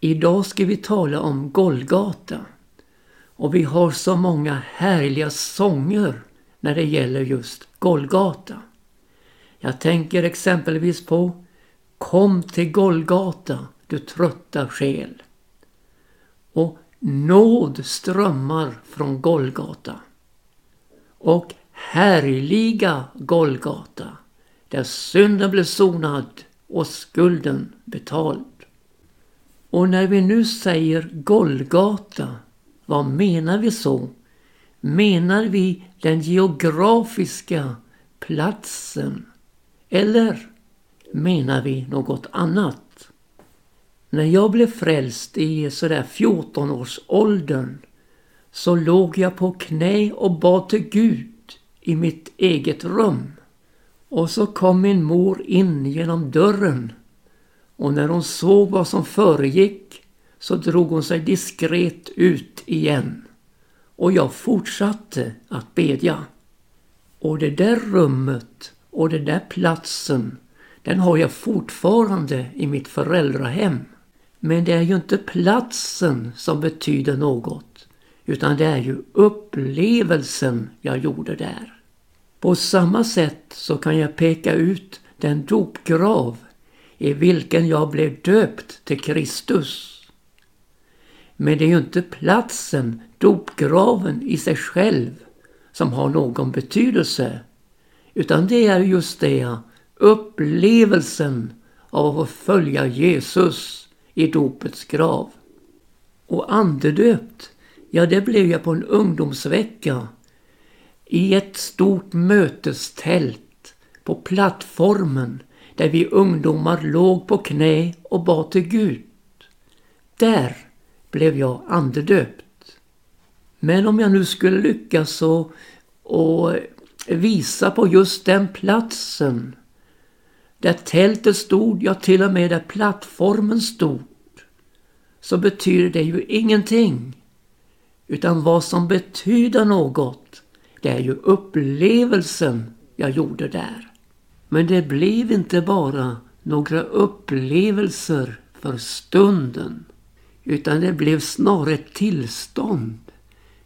Idag ska vi tala om Golgata. Och vi har så många härliga sånger när det gäller just Golgata. Jag tänker exempelvis på Kom till Golgata, du trötta själ. Och Nåd strömmar från Golgata. Och härliga Golgata, där synden blev sonad och skulden betald. Och när vi nu säger Golgata, vad menar vi så? Menar vi den geografiska platsen? Eller menar vi något annat? När jag blev frälst i sådär 14 års åldern så låg jag på knä och bad till Gud i mitt eget rum. Och så kom min mor in genom dörren och när hon såg vad som föregick så drog hon sig diskret ut igen. Och jag fortsatte att bedja. Och det där rummet och den där platsen den har jag fortfarande i mitt föräldrahem. Men det är ju inte platsen som betyder något utan det är ju upplevelsen jag gjorde där. På samma sätt så kan jag peka ut den dopgrav i vilken jag blev döpt till Kristus. Men det är ju inte platsen, dopgraven i sig själv, som har någon betydelse. Utan det är just det, upplevelsen av att följa Jesus i dopets grav. Och andedöpt, ja det blev jag på en ungdomsvecka i ett stort mötestält på plattformen där vi ungdomar låg på knä och bad till Gud. Där blev jag andedöpt. Men om jag nu skulle lyckas och, och visa på just den platsen där tältet stod, ja till och med där plattformen stod, så betyder det ju ingenting. Utan vad som betyder något, det är ju upplevelsen jag gjorde där. Men det blev inte bara några upplevelser för stunden. Utan det blev snarare ett tillstånd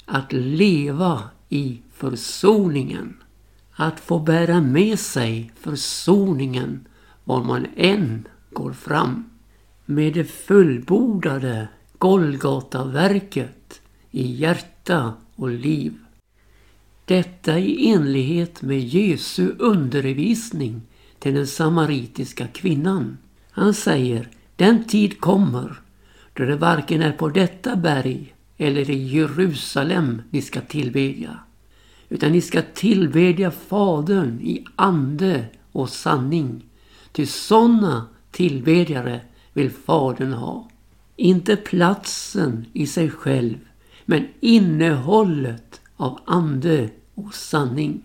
att leva i försoningen. Att få bära med sig försoningen var man än går fram. Med det fullbordade Golgataverket i hjärta och liv. Detta i enlighet med Jesu undervisning till den samaritiska kvinnan. Han säger, den tid kommer då det varken är på detta berg eller i Jerusalem ni ska tillbedja. Utan ni ska tillbedja Fadern i ande och sanning. Till sådana tillbedjare vill Fadern ha. Inte platsen i sig själv, men innehållet av ande och sanning.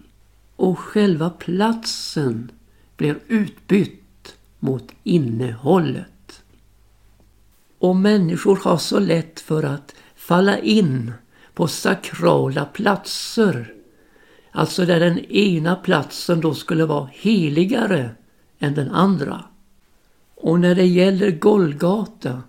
Och själva platsen blir utbytt mot innehållet. Och människor har så lätt för att falla in på sakrala platser. Alltså där den ena platsen då skulle vara heligare än den andra. Och när det gäller Golgata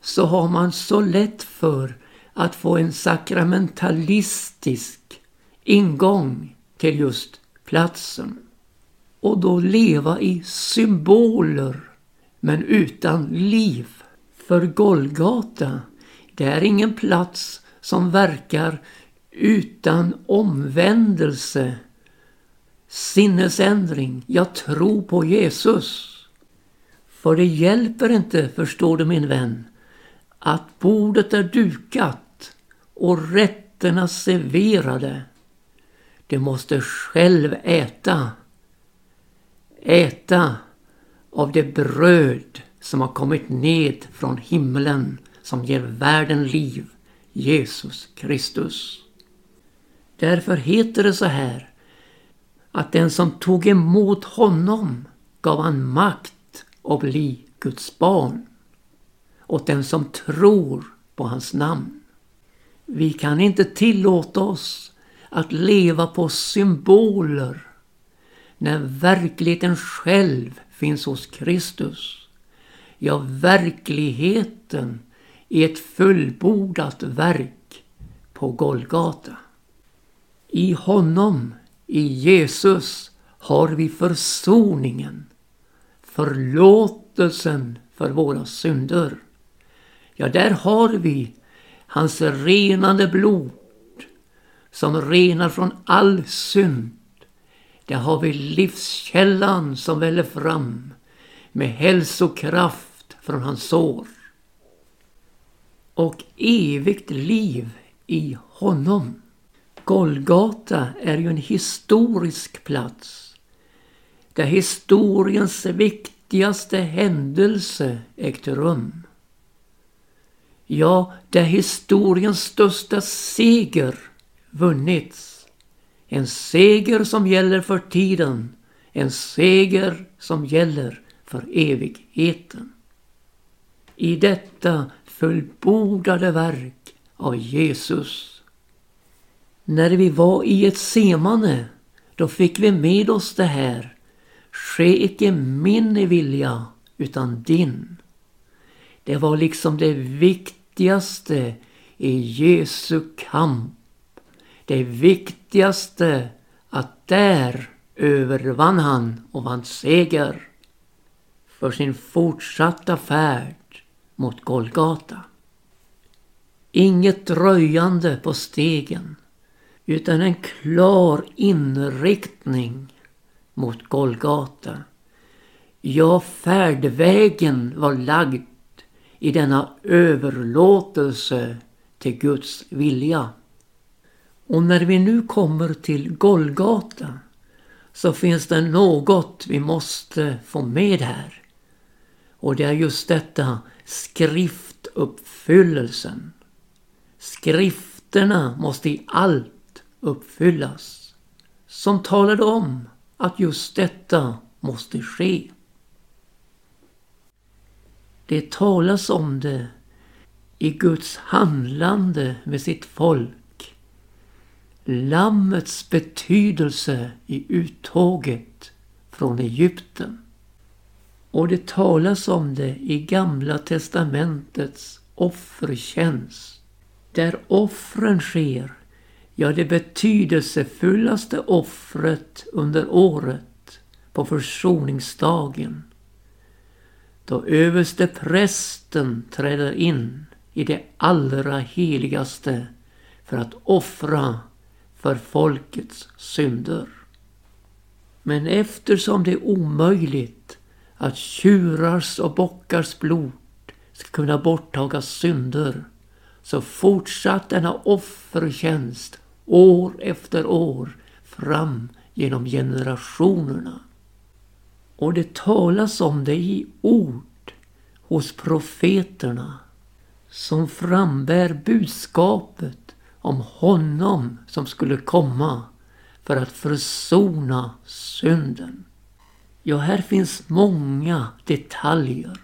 så har man så lätt för att få en sakramentalistisk ingång till just platsen. Och då leva i symboler men utan liv. För Golgata, det är ingen plats som verkar utan omvändelse, sinnesändring, jag tror på Jesus. För det hjälper inte, förstår du min vän, att bordet är dukat och rätterna serverade. Du måste själv äta. Äta av det bröd som har kommit ned från himlen som ger världen liv, Jesus Kristus. Därför heter det så här att den som tog emot honom gav han makt att bli Guds barn åt den som tror på hans namn. Vi kan inte tillåta oss att leva på symboler när verkligheten själv finns hos Kristus. Ja, verkligheten i ett fullbordat verk på Golgata. I honom, i Jesus, har vi försoningen, förlåtelsen för våra synder. Ja, där har vi hans renande blod som renar från all synd. Där har vi livskällan som väller fram med hälsokraft från hans sår. Och evigt liv i honom. Golgata är ju en historisk plats där historiens viktigaste händelse ägt rum. Ja, där historiens största seger vunnits. En seger som gäller för tiden. En seger som gäller för evigheten. I detta fullbordade verk av Jesus. När vi var i ett semane, då fick vi med oss det här. Ske icke min vilja, utan din. Det var liksom det viktigaste i Jesu kamp. Det viktigaste att där övervann han och vann seger för sin fortsatta färd mot Golgata. Inget dröjande på stegen utan en klar inriktning mot Golgata. Ja, färdvägen var lagd i denna överlåtelse till Guds vilja. Och när vi nu kommer till Golgata så finns det något vi måste få med här. Och det är just detta skriftuppfyllelsen. Skrifterna måste i allt uppfyllas. Som talade om att just detta måste ske. Det talas om det i Guds handlande med sitt folk. Lammets betydelse i uttåget från Egypten. Och det talas om det i Gamla testamentets offertjänst. Där offren sker, ja det betydelsefullaste offret under året på försoningsdagen. Då överste prästen träder in i det allra heligaste för att offra för folkets synder. Men eftersom det är omöjligt att tjurars och bockars blod ska kunna borttaga synder så fortsatt denna offertjänst år efter år fram genom generationerna. Och det talas om det i ord hos profeterna som frambär budskapet om honom som skulle komma för att försona synden. Ja, här finns många detaljer.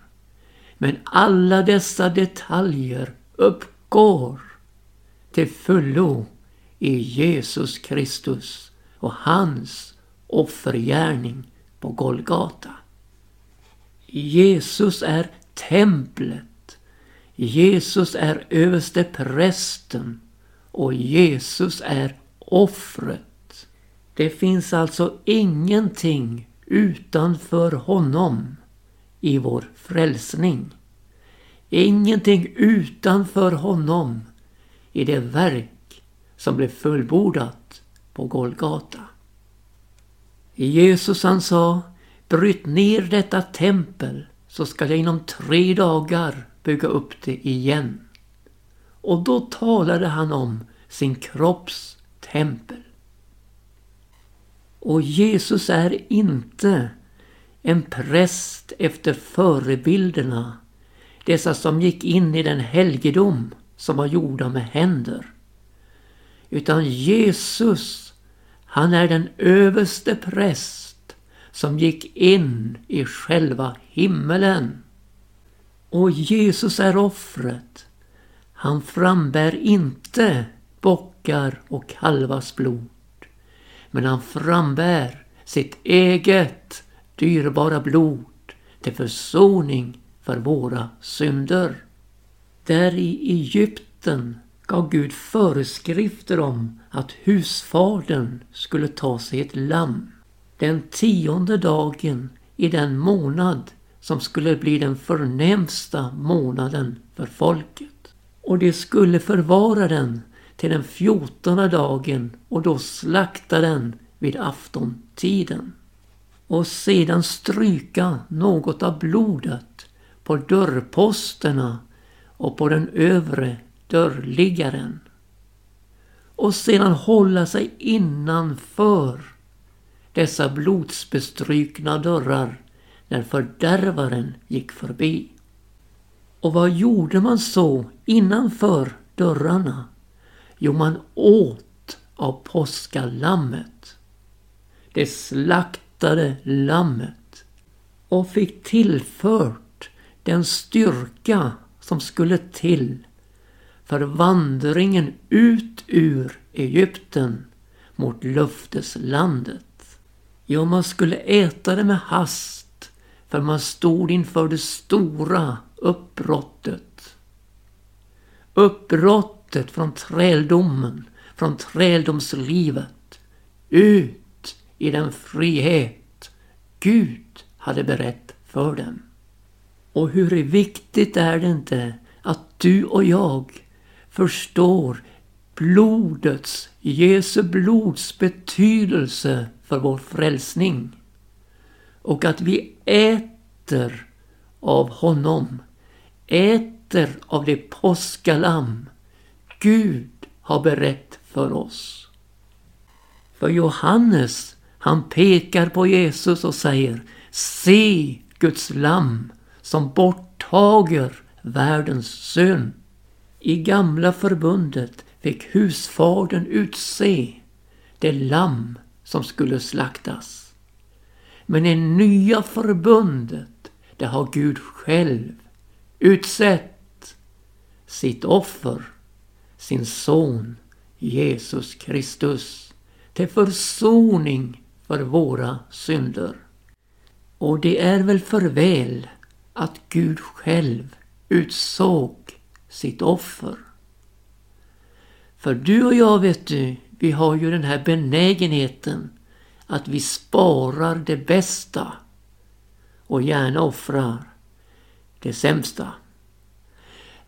Men alla dessa detaljer uppgår till fullo i Jesus Kristus och hans offergärning på Golgata. Jesus är templet. Jesus är överste prästen och Jesus är offret. Det finns alltså ingenting utanför honom i vår frälsning. Ingenting utanför honom i det verk som blev fullbordat på Golgata. Jesus han sa, bryt ner detta tempel så ska jag inom tre dagar bygga upp det igen. Och då talade han om sin kropps tempel. Och Jesus är inte en präst efter förebilderna. Dessa som gick in i den helgedom som var gjorda med händer. Utan Jesus, han är den överste präst som gick in i själva himmelen. Och Jesus är offret. Han frambär inte bockar och kalvars blod. Men han frambär sitt eget dyrbara blod till försoning för våra synder. Där i Egypten gav Gud föreskrifter om att husfadern skulle ta sig ett lamm. Den tionde dagen i den månad som skulle bli den förnämsta månaden för folket. Och de skulle förvara den till den fjortonde dagen och då slakta den vid aftontiden. Och sedan stryka något av blodet på dörrposterna och på den övre dörrliggaren. Och sedan hålla sig innanför dessa blodsbestrykna dörrar när fördärvaren gick förbi. Och vad gjorde man så innanför dörrarna? Jo, man åt av påskalammet. Det slaktade lammet och fick tillfört den styrka som skulle till för vandringen ut ur Egypten mot löfteslandet. Ja, man skulle äta det med hast för man stod inför det stora uppbrottet. Uppbrottet från träldomen, från träldomslivet, ut i den frihet Gud hade berett för dem. Och hur viktigt är det inte att du och jag förstår blodets, Jesu blods betydelse för vår frälsning. Och att vi äter av honom, äter av det påskalamm Gud har berett för oss. För Johannes, han pekar på Jesus och säger Se Guds lamm som borttager världens synd. I gamla förbundet fick husfadern utse det lamm som skulle slaktas. Men i nya förbundet, det har Gud själv utsett sitt offer, sin son Jesus Kristus, till försoning för våra synder. Och det är väl för väl att Gud själv utsåg sitt offer. För du och jag vet du, vi har ju den här benägenheten att vi sparar det bästa och gärna offrar det sämsta.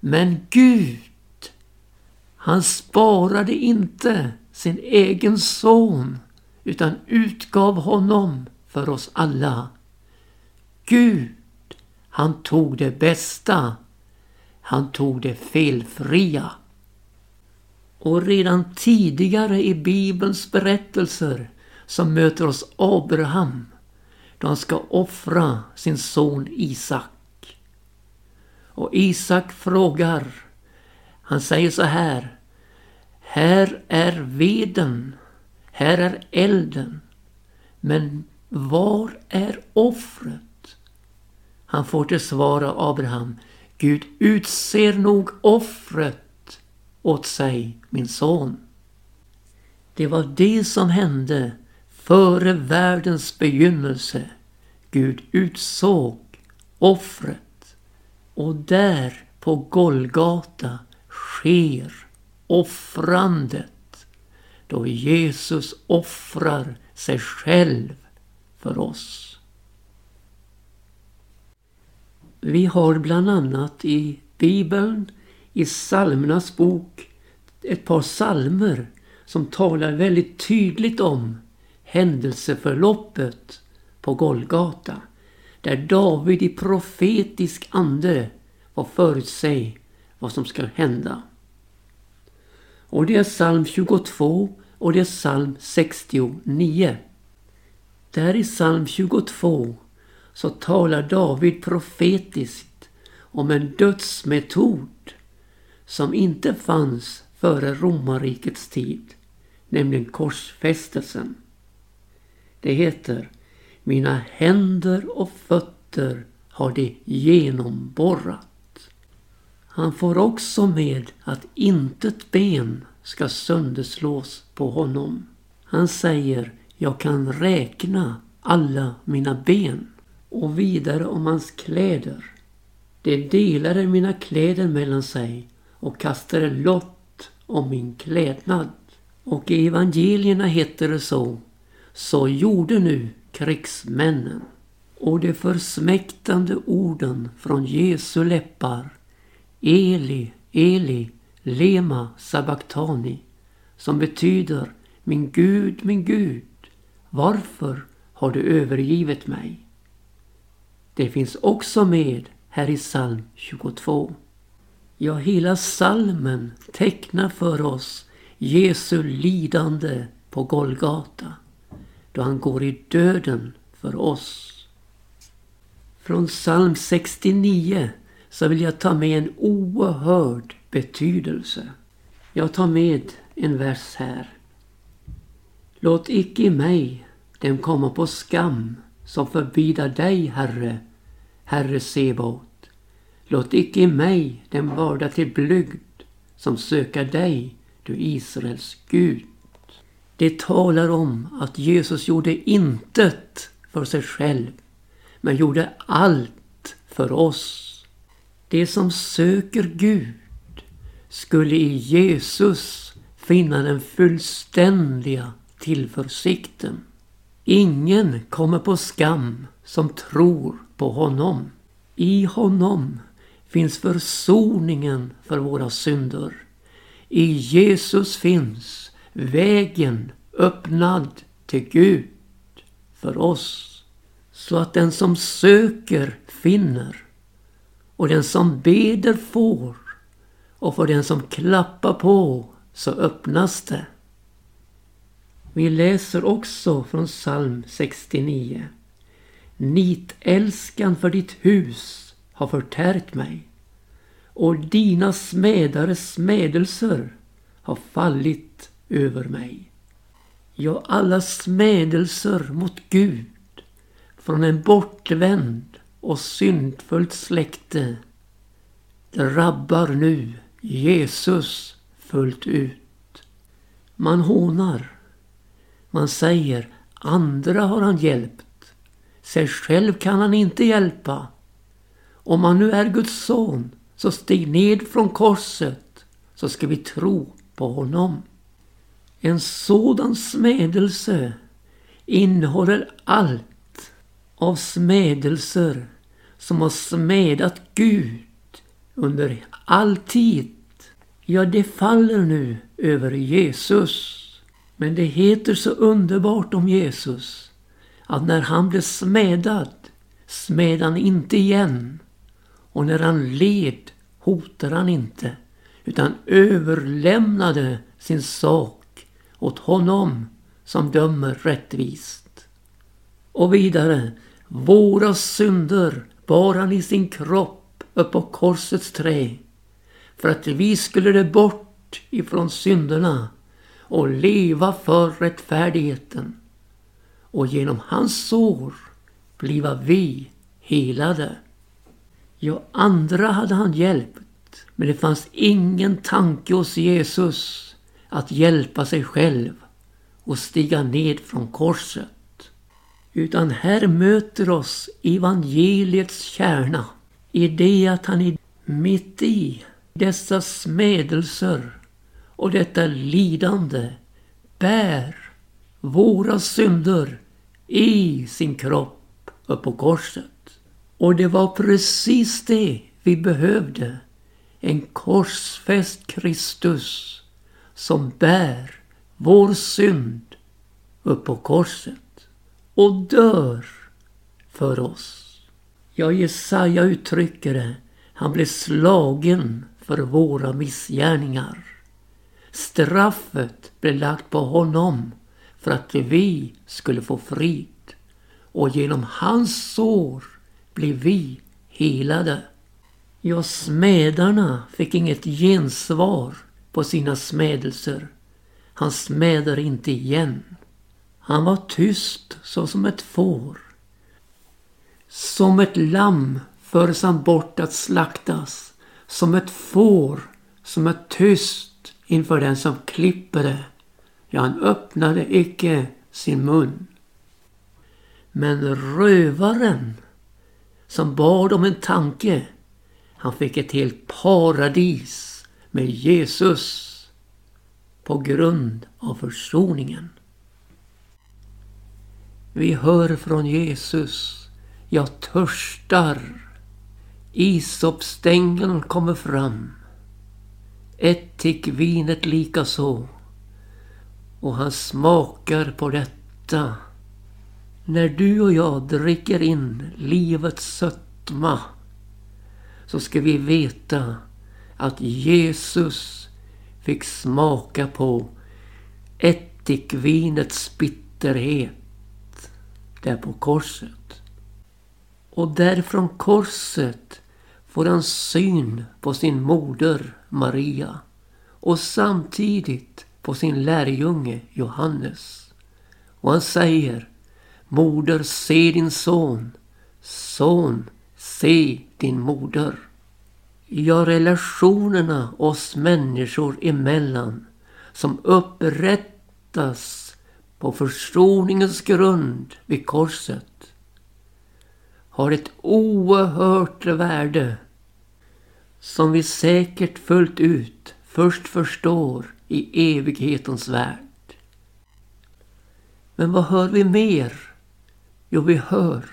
Men Gud, han sparade inte sin egen son utan utgav honom för oss alla. Gud, han tog det bästa han tog det felfria. Och redan tidigare i Bibelns berättelser så möter oss Abraham då han ska offra sin son Isak. Och Isak frågar, han säger så här. Här är veden, här är elden, men var är offret? Han får till svar av Abraham, Gud utser nog offret åt sig, min son. Det var det som hände före världens begynnelse. Gud utsåg offret. Och där på Golgata sker offrandet. Då Jesus offrar sig själv för oss. Vi har bland annat i Bibeln, i psalmernas bok, ett par psalmer som talar väldigt tydligt om händelseförloppet på Golgata. Där David i profetisk ande var förutsäg vad som ska hända. Och det är psalm 22 och det är psalm 69. Där i psalm 22 så talar David profetiskt om en dödsmetod som inte fanns före romarrikets tid, nämligen korsfästelsen. Det heter mina händer och fötter har det genomborrat. Han får också med att intet ben ska sönderslås på honom. Han säger, jag kan räkna alla mina ben och vidare om hans kläder. De delade mina kläder mellan sig och kastade lott om min klädnad. Och i evangelierna heter det så. Så gjorde nu krigsmännen. Och de försmäktande orden från Jesu läppar. Eli, Eli, lema sabachthani. Som betyder min Gud, min Gud. Varför har du övergivit mig? Det finns också med här i psalm 22. Ja, hela salmen tecknar för oss Jesu lidande på Golgata då han går i döden för oss. Från psalm 69 så vill jag ta med en oerhörd betydelse. Jag tar med en vers här. Låt icke i mig dem komma på skam som förbidar dig, Herre, Herre Sebaot. Låt icke i mig dem varda till blygd som söka dig, du Israels Gud. Det talar om att Jesus gjorde intet för sig själv, men gjorde allt för oss. Det som söker Gud skulle i Jesus finna den fullständiga tillförsikten. Ingen kommer på skam som tror på honom. I honom finns försoningen för våra synder. I Jesus finns vägen öppnad till Gud för oss. Så att den som söker finner och den som beder får och för den som klappar på så öppnas det. Vi läser också från psalm 69. Nitälskan för ditt hus har förtärt mig och dina smädares smädelser har fallit över mig. Ja, alla smädelser mot Gud från en bortvänd och syndfullt släkte drabbar nu Jesus fullt ut. Man hånar. Man säger andra har han hjälpt. Sig själv kan han inte hjälpa. Om han nu är Guds son så stig ned från korset så ska vi tro på honom. En sådan smädelse innehåller allt av smädelser som har smedat Gud under all tid. Ja, det faller nu över Jesus. Men det heter så underbart om Jesus att när han blev smedad smed han inte igen. Och när han led hotade han inte utan överlämnade sin sak åt honom som dömer rättvist. Och vidare, våra synder bar han i sin kropp upp på korsets trä för att vi skulle det bort ifrån synderna och leva för rättfärdigheten. Och genom hans sår bliva vi helade. Ja, andra hade han hjälpt, men det fanns ingen tanke hos Jesus att hjälpa sig själv och stiga ned från korset. Utan här möter oss evangeliets kärna i det att han är mitt i dessa smädelser och detta lidande bär våra synder i sin kropp upp på korset. Och det var precis det vi behövde. En korsfäst Kristus som bär vår synd upp på korset och dör för oss. Ja, Jesaja uttrycker det. Han blev slagen för våra missgärningar. Straffet blev lagt på honom för att vi skulle få frid. Och genom hans sår blev vi helade. Ja, smädarna fick inget gensvar på sina smädelser. Han smäder inte igen. Han var tyst såsom ett får. Som ett lamm förs han bort att slaktas. Som ett får som är tyst inför den som klipper det. Ja, han öppnade icke sin mun. Men rövaren som bad om en tanke Han fick ett helt paradis med Jesus på grund av försoningen. Vi hör från Jesus, jag törstar. Isopstängeln kommer fram. Ättikvinet likaså. Och han smakar på detta. När du och jag dricker in livets sötma så ska vi veta att Jesus fick smaka på ättikvinets bitterhet där på korset. Och därifrån korset får han syn på sin moder Maria och samtidigt på sin lärjunge Johannes. Och han säger Moder, se din son. Son, se din moder. Ja, relationerna oss människor emellan som upprättas på försoningens grund vid korset har ett oerhört värde som vi säkert fullt ut först förstår i evighetens värld. Men vad hör vi mer? Jo, vi hör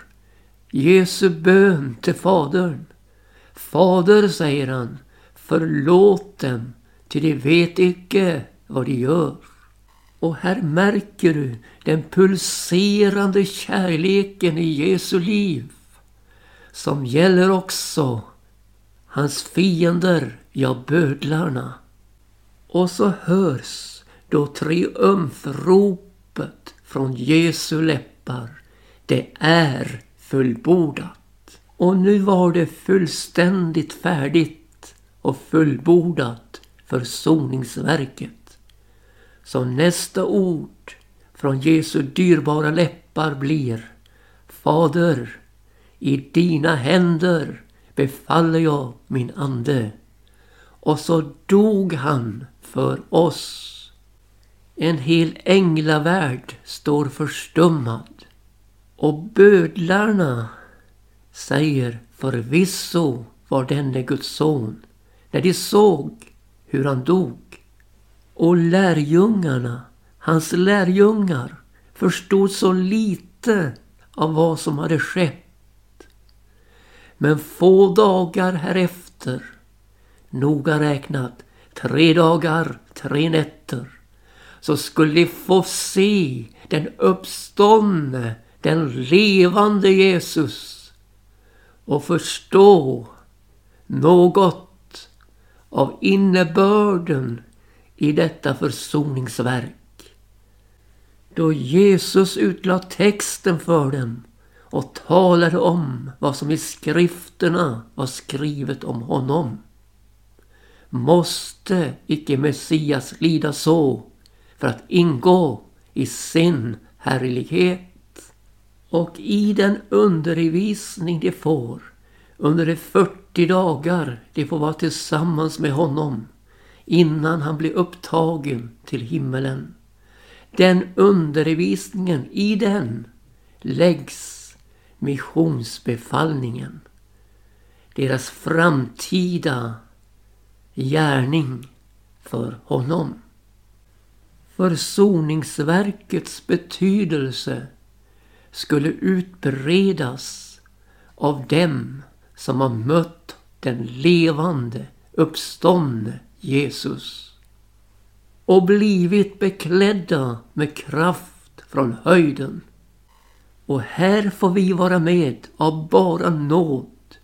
Jesu bön till Fadern. Fader, säger han, förlåt dem, ty de vet icke vad de gör. Och här märker du den pulserande kärleken i Jesu liv. Som gäller också hans fiender, ja bödlarna. Och så hörs då triumfropet från Jesu läppar. Det är fullbordat. Och nu var det fullständigt färdigt och fullbordat försoningsverket. Så nästa ord från Jesu dyrbara läppar blir Fader, i dina händer befaller jag min ande. Och så dog han för oss. En hel änglavärld står förstummad. Och bödlarna säger förvisso var denne Guds son när de såg hur han dog. Och lärjungarna, hans lärjungar, förstod så lite av vad som hade skett. Men få dagar härefter, noga räknat tre dagar, tre nätter, så skulle de få se den uppståndne den levande Jesus och förstå något av innebörden i detta försoningsverk. Då Jesus utlade texten för dem och talade om vad som i skrifterna var skrivet om honom. Måste icke Messias lida så för att ingå i sin härlighet? Och i den undervisning de får under de 40 dagar de får vara tillsammans med honom innan han blir upptagen till himmelen. Den undervisningen, i den läggs missionsbefallningen. Deras framtida gärning för honom. Försoningsverkets betydelse skulle utbredas av dem som har mött den levande, uppståndne Jesus och blivit beklädda med kraft från höjden. Och här får vi vara med av bara nåd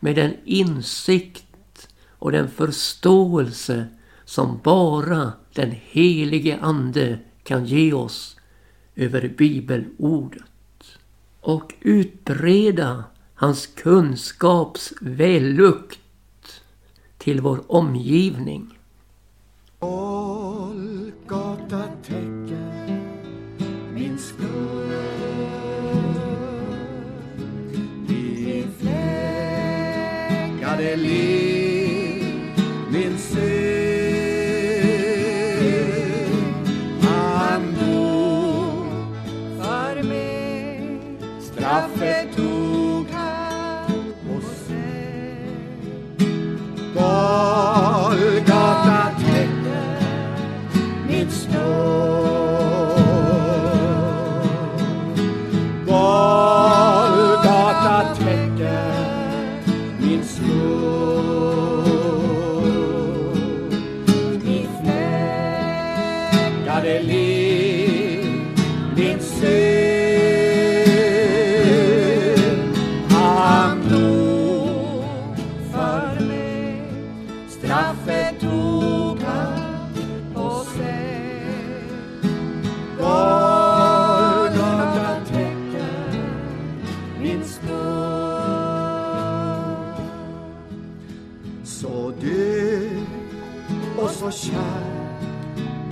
med den insikt och den förståelse som bara den helige Ande kan ge oss över bibelordet och utbreda hans kunskaps vällukt till vår omgivning. Golgata täcker min skuld Din fläckade liv min synd kär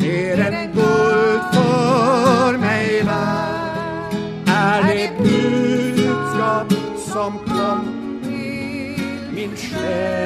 mer än guld för mig värd. Är det budskap som kom till min själ?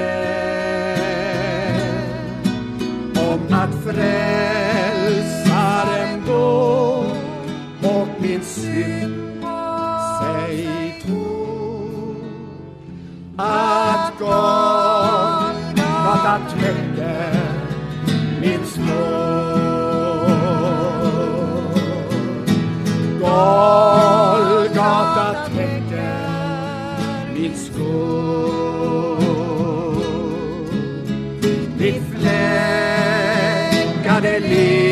你。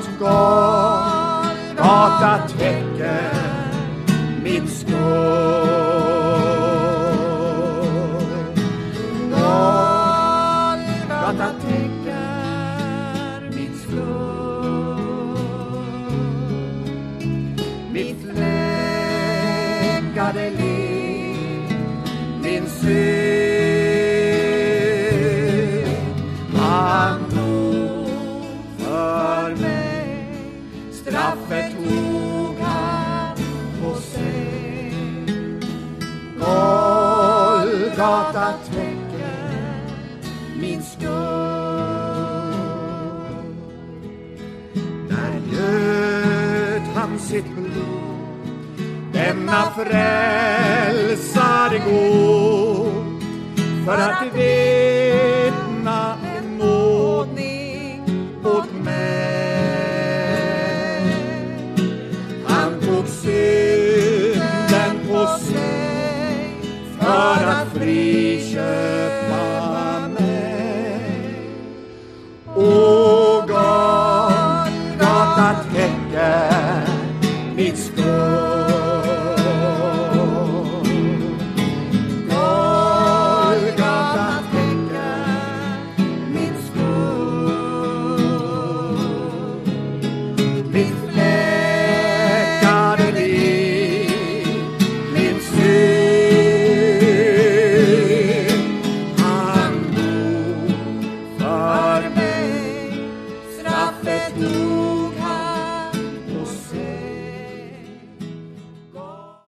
Londons golv. Gata täcker mitt skål. kunna frälsare gå för att det